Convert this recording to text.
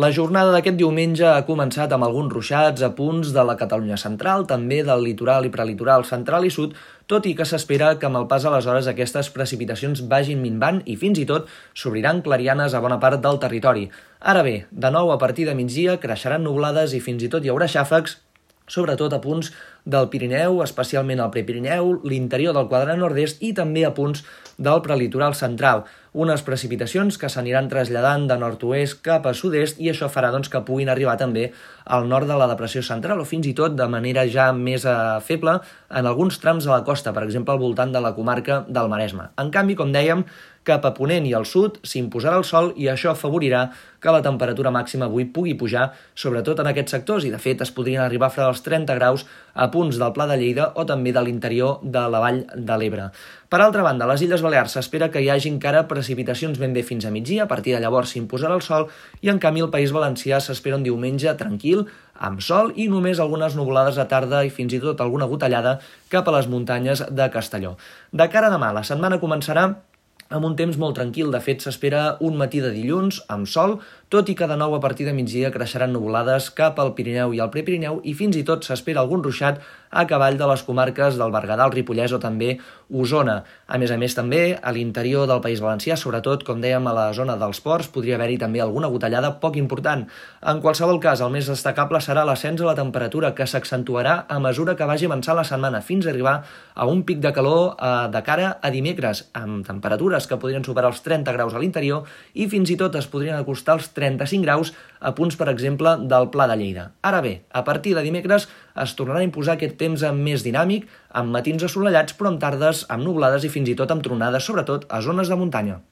La jornada d'aquest diumenge ha començat amb alguns ruixats a punts de la Catalunya central, també del litoral i prelitoral central i sud, tot i que s'espera que amb el pas a les hores aquestes precipitacions vagin minvant i fins i tot s'obriran clarianes a bona part del territori. Ara bé, de nou a partir de migdia creixeran nublades i fins i tot hi haurà xàfecs sobretot a punts del Pirineu, especialment al Prepirineu, l'interior del quadrant nord-est i també a punts del prelitoral central. Unes precipitacions que s'aniran traslladant de nord-oest cap a sud-est i això farà doncs, que puguin arribar també al nord de la depressió central o fins i tot de manera ja més eh, feble en alguns trams de la costa, per exemple al voltant de la comarca del Maresme. En canvi, com dèiem, cap a Ponent i al sud s'imposarà el sol i això afavorirà que la temperatura màxima avui pugui pujar, sobretot en aquests sectors, i de fet es podrien arribar a fregar els 30 graus a punts del Pla de Lleida o també de l'interior de la Vall de l'Ebre. Per altra banda, a les Illes Balears s'espera que hi hagi encara precipitacions ben bé fins a migdia, a partir de llavors s'imposarà el sol, i en canvi el País Valencià s'espera un diumenge tranquil, amb sol i només algunes nuvolades a tarda i fins i tot alguna gotellada cap a les muntanyes de Castelló. De cara a demà, la setmana començarà amb un temps molt tranquil. De fet, s'espera un matí de dilluns amb sol, tot i que de nou a partir de migdia creixeran nuvolades cap al Pirineu i al Prepirineu i fins i tot s'espera algun ruixat a cavall de les comarques del Berguedà, el Ripollès o també Osona. A més a més, també a l'interior del País Valencià, sobretot, com dèiem, a la zona dels ports, podria haver-hi també alguna gotellada poc important. En qualsevol cas, el més destacable serà l'ascens a la temperatura, que s'accentuarà a mesura que vagi avançant la setmana, fins a arribar a un pic de calor eh, de cara a dimecres, amb temperatures que podrien superar els 30 graus a l'interior i fins i tot es podrien acostar als 35 graus a punts, per exemple, del Pla de Lleida. Ara bé, a partir de dimecres es tornarà a imposar aquest temps més dinàmic, amb matins assolellats però amb tardes amb nublades i fins i tot amb tronades, sobretot a zones de muntanya.